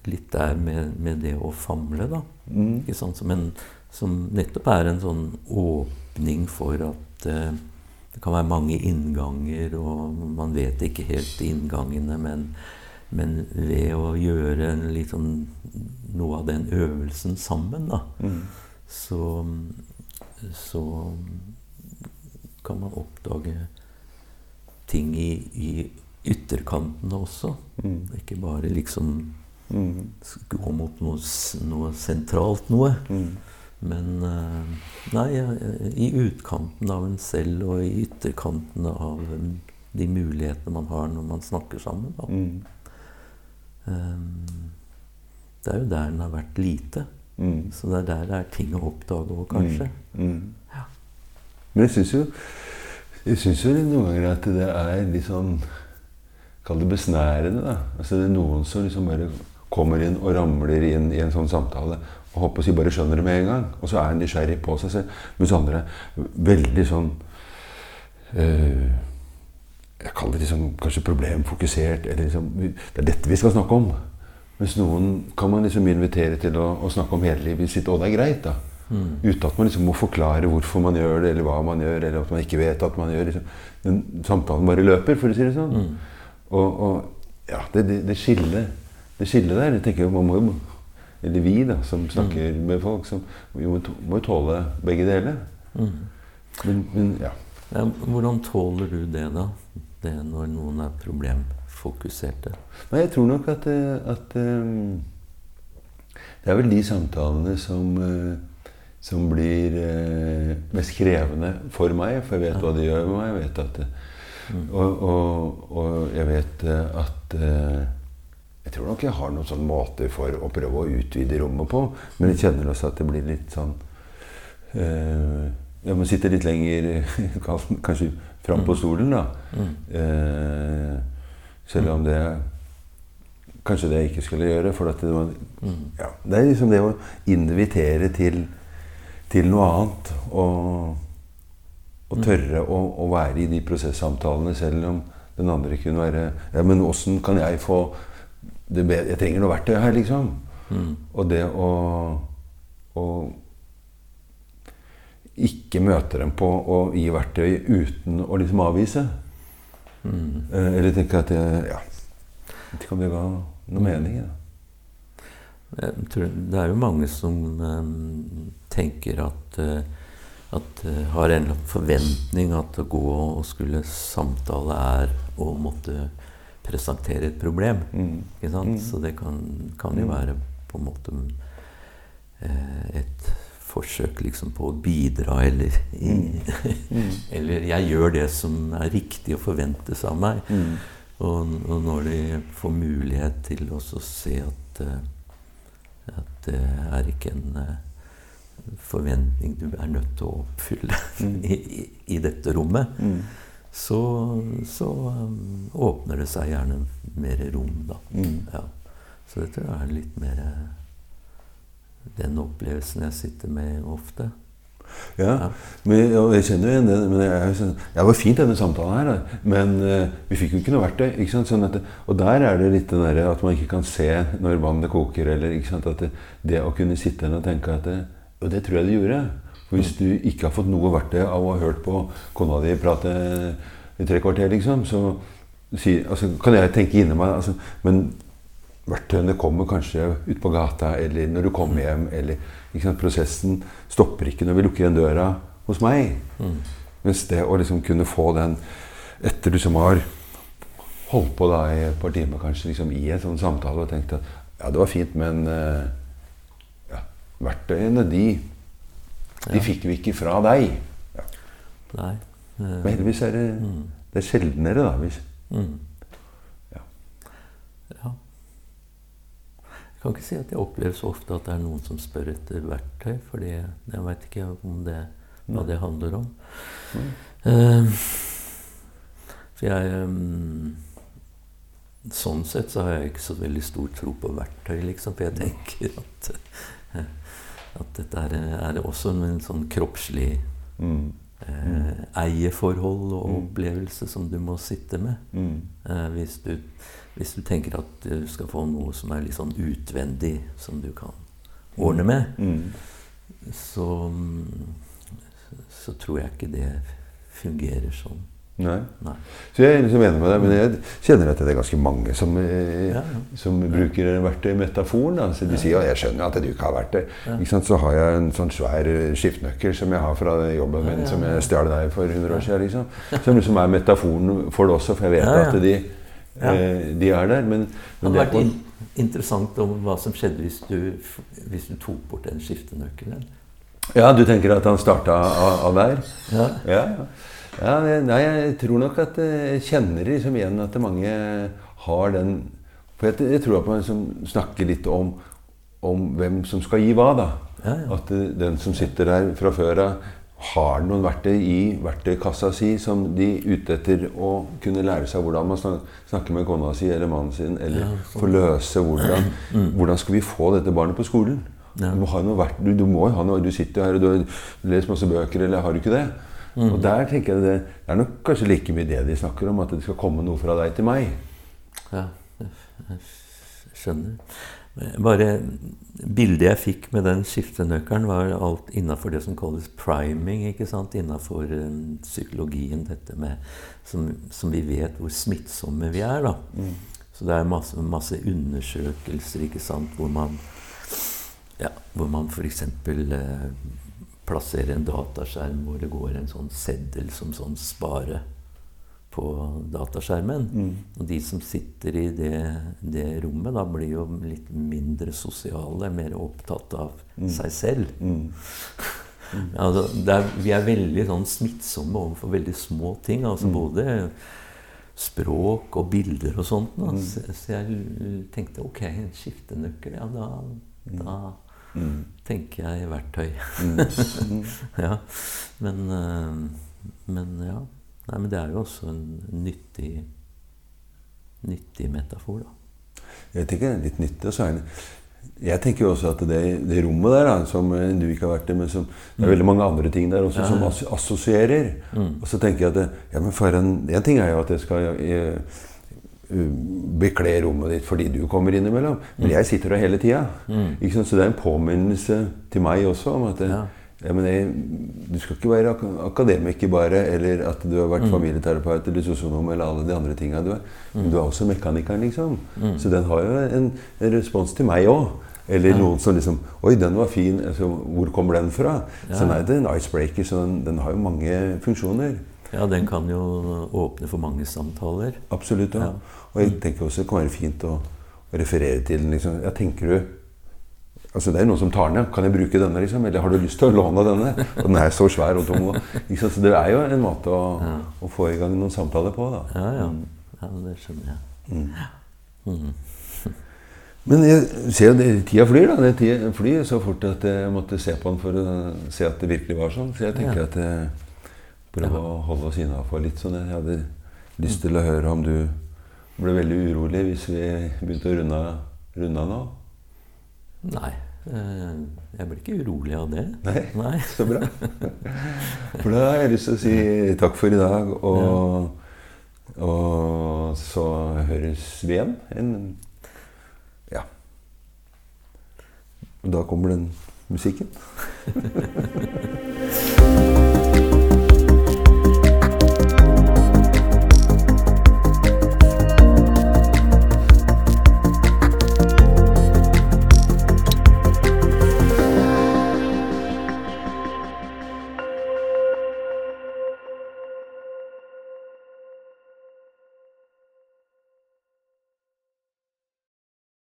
litt der med, med det å famle, da. Mm. Ikke sant? Som, en, som nettopp er en sånn åpning for at eh, det kan være mange innganger, og man vet ikke helt inngangene, men, men ved å gjøre sånn, noe av den øvelsen sammen, da, Mm. Så, så kan man oppdage ting i, i ytterkantene også. Mm. Ikke bare liksom Mm. gå mot noe, noe sentralt noe. Mm. Men eh, nei, i utkanten av en selv og i ytterkantene av de mulighetene man har når man snakker sammen. Da. Mm. Eh, det er jo der den har vært lite. Mm. Så det er der det er ting å oppdage òg, kanskje. Mm. Men jeg syns jo Jeg syns jo noen ganger at det er litt sånn Kall det besnærende, da. Altså det er noen som liksom bare kommer inn og ramler inn i en sånn samtale og håper å si bare skjønner det med en gang. Og så er en nysgjerrig på seg selv. Mens andre er veldig sånn øh, Jeg kaller det liksom kanskje problemfokusert. Eller liksom, det er dette vi skal snakke om. Mens noen kan man liksom invitere til å, å snakke om hele livet sitt. Og det er greit, da. Mm. Uten at man liksom må forklare hvorfor man gjør det, eller hva man gjør, eller at man ikke vet at man gjør liksom. Den samtalen bare løper, for å si det sånn. Mm. Og, og ja, det, det, det skillet det skillet der jeg tenker man må jo, Eller vi, da, som snakker med folk, som, vi må, jo tåle begge deler. Mm. Men, men ja. Ja, hvordan tåler du det, da? Det når noen er problemfokuserte? Nei, jeg tror nok at, eh, at um, Det er vel de samtalene som, uh, som blir uh, mest krevende for meg. For jeg vet hva de gjør med meg. Jeg vet at, Mm. og, og, og jeg vet at uh, Jeg tror nok jeg har noen sånn måter for å prøve å utvide rommet på. Men jeg kjenner også at det blir litt sånn Jeg må sitte litt lenger *laughs* kanskje fram på stolen, da. Mm. Eh, selv om det Kanskje det jeg ikke skulle gjøre. For at det, var, Mm. ja, det er liksom det å invitere til, til noe annet. Og, og tørre å, å være i de prosessamtalene selv om den andre kunne være Ja, men åssen kan jeg få det bedre? Jeg trenger noe verktøy her, liksom. Mm. Og det å, å ikke møte dem på å gi verktøy uten å liksom avvise. Mm. Eh, Eller tenke at jeg, ja, det kan det ga noe mening. Da. Jeg tror, det er jo mange som eh, tenker at, eh, at eh, har en forventning at å gå og skulle samtale er å måtte presentere et problem. Mm. Ikke sant? Mm. Så det kan, kan jo Mm. være på en måte et forsøk liksom på å bidra, eller i, Mm. *laughs* Eller jeg gjør det som er riktig å forventes av meg. Mm. Og, og når de får mulighet til å se at, eh, at det er ikke en eh, forventning du er nødt til å oppfylle *laughs* Mm. i, i, dette rommet, Mm. så, så um, åpner det seg gjerne mer rom, da. Mm. Ja. Så det tror jeg er litt mer den opplevelsen jeg sitter med ofte. Ja, Ja. men, og jeg kjenner jo igjen det. Men jeg, jeg, det var fint denne samtalen her, da. men uh, vi fikk jo ikke noe verktøy. Ikke sant? Sånn det, og der er det litt den derre at man ikke kan se når vannet koker. Eller, ikke sant? At det, det å kunne sitte igjen og tenke at det, Og det tror jeg det gjorde. For hvis du ikke har fått noe verktøy av å ha hørt på kona di prate i tre kvarter, liksom, så si, altså, kan jeg tenke inni meg altså, Men verktøyene kommer kanskje ut på gata, eller når du kommer hjem. eller? Prosessen stopper ikke når vi lukker igjen døra hos meg. Mm. Mens det å liksom kunne få den etter du som har holdt på da i et par timer kanskje liksom i en sånn samtale og tenkt at ja, det var fint, men eh, ja, verktøyene, de, de Ja. fikk vi ikke fra deg. Ja. Nei. eh, Men heldigvis er det, mm. det er sjeldnere, da. Hvis, Mm. Ja. Ja. Jeg kan ikke si at jeg opplever så ofte at det er noen som spør etter verktøy, for jeg veit ikke om det, hva det handler om. Eh, for jeg um, Sånn sett så har jeg ikke så veldig stor tro på verktøy, liksom. For jeg tenker at, at dette er, er også en sånn kroppslig Mm. eh, eierforhold og Mm. opplevelse som du må sitte med. Mm. Eh, hvis, du, hvis du tenker at du skal få noe som er litt sånn utvendig, som du kan ordne med, Mm. så, så tror jeg ikke det fungerer sånn. Nei. Nei. Så jeg er liksom enig med deg, men jeg kjenner at det er ganske mange som, eh, Ja, ja. som bruker verktøymetaforen. Da. Så de sier at jeg skjønner at du ikke har vært Ikke sant? Så har jeg en sånn svær eh, skiftenøkkel som jeg har fra jobben min, Ja, ja, som jeg stjal deg for 100 år siden. Liksom. Som liksom er metaforen for det også, for jeg vet Ja, ja. at de, Ja. eh, de er der. Men, Det hadde vært in interessant om hva som skjedde hvis du, hvis du tok bort den skiftenøkkelen. ja, du tenker at han starta av, av der? Ja. Ja, ja. nei, jeg tror nok at eh, jeg kjenner liksom igjen at mange har den For jeg, jeg tror at man liksom snakker litt om, om hvem som skal gi hva, da. Ja, ja. At eh, den som sitter der fra før av, har noen verktøy i verktøykassa si som de er ute etter å kunne lære seg hvordan man snakker med kona si eller mannen sin, eller Ja, sånn. få løse hvordan, hvordan skal vi få dette barnet på skolen. Ja. Du må ha noe verktøy, du, du må ha noe, du sitter her og du har lest masse bøker, eller har du ikke det? Mm. Og der tenker jeg det, det er nok kanskje like mye det de snakker om, at det skal komme noe fra deg til meg. Ja, jeg skjønner. Bare Bildet jeg fikk med den skiftenøkkelen, var alt innafor det som kalles priming. ikke sant? Innafor eh, psykologien, dette med som, som vi vet hvor smittsomme vi er. da. Så det er masse, masse undersøkelser ikke sant? hvor man ja, hvor man f.eks. Eh, plasserer en dataskjerm hvor det går en sånn seddel som sånn spare på dataskjermen. Og de som sitter i det, det rommet, da blir jo litt mindre sosiale, mer opptatt av seg selv. *laughs* Altså, det er, vi er veldig sånn smittsomme overfor veldig små ting. Altså både språk og bilder og sånt. Da. Så, så jeg tenkte ok, en skiftenøkkel, ja da, da tenker jeg verktøy. *laughs* ja. Men, eh, men ja. Nei, men det er jo også en nyttig, nyttig metafor, da. Jeg tenker det er litt nyttig. Og så er det jeg tenker jo også at det, det rommet der, da, som du ikke har vært i, men som, det er veldig mange andre ting der også som asso- assosierer. Og så tenker jeg at det, ja, men for en, en ting er jo at jeg skal eh, bekle rommet ditt fordi du kommer innimellom. Men jeg sitter der hele tida. Mm. Så det er en påminnelse til meg også om at det, Ja. Ja, men jeg, du skal ikke være ak akademiker bare, eller at du har vært familieterapeut eller sosionom eller alle de andre tinga du er. Men du er også mekanikeren, liksom. Så den har jo en, en respons til meg òg. Eller noen som liksom Oi, den var fin. Altså, hvor kommer den fra? Så nei, det er en icebreaker, så den, den har jo mange funksjoner. Ja, den kan jo åpne for mange samtaler. Absolutt. Ja. Ja. Og jeg tenker også det kan være fint å, å referere til den. Liksom. Ja, tenker du Altså Det er noen som tar den. ja. Kan jeg bruke denne? liksom? Eller har du lyst til å låne denne? Og den er så svær og tung. Liksom. Så det er jo en måte å, å få i gang noen samtaler på. da. Ja, ja. ja det skjønner jeg. Mm. Men jeg ser at tida flyr. da. Det tida flyr så fort at jeg måtte se på den for å se at det virkelig var sånn. Så jeg tenker Ja. at jeg prøver å holde oss innafor litt. sånn. Jeg hadde lyst til å høre om du ble veldig urolig hvis vi begynte å runde av nå. Nei, eh, jeg blir ikke urolig av det. Nei? Nei. *laughs* Så bra. For da har jeg lyst til å si takk for i dag, og, og så høres vi igjen. En, ja. Og da kommer den musikken. *laughs*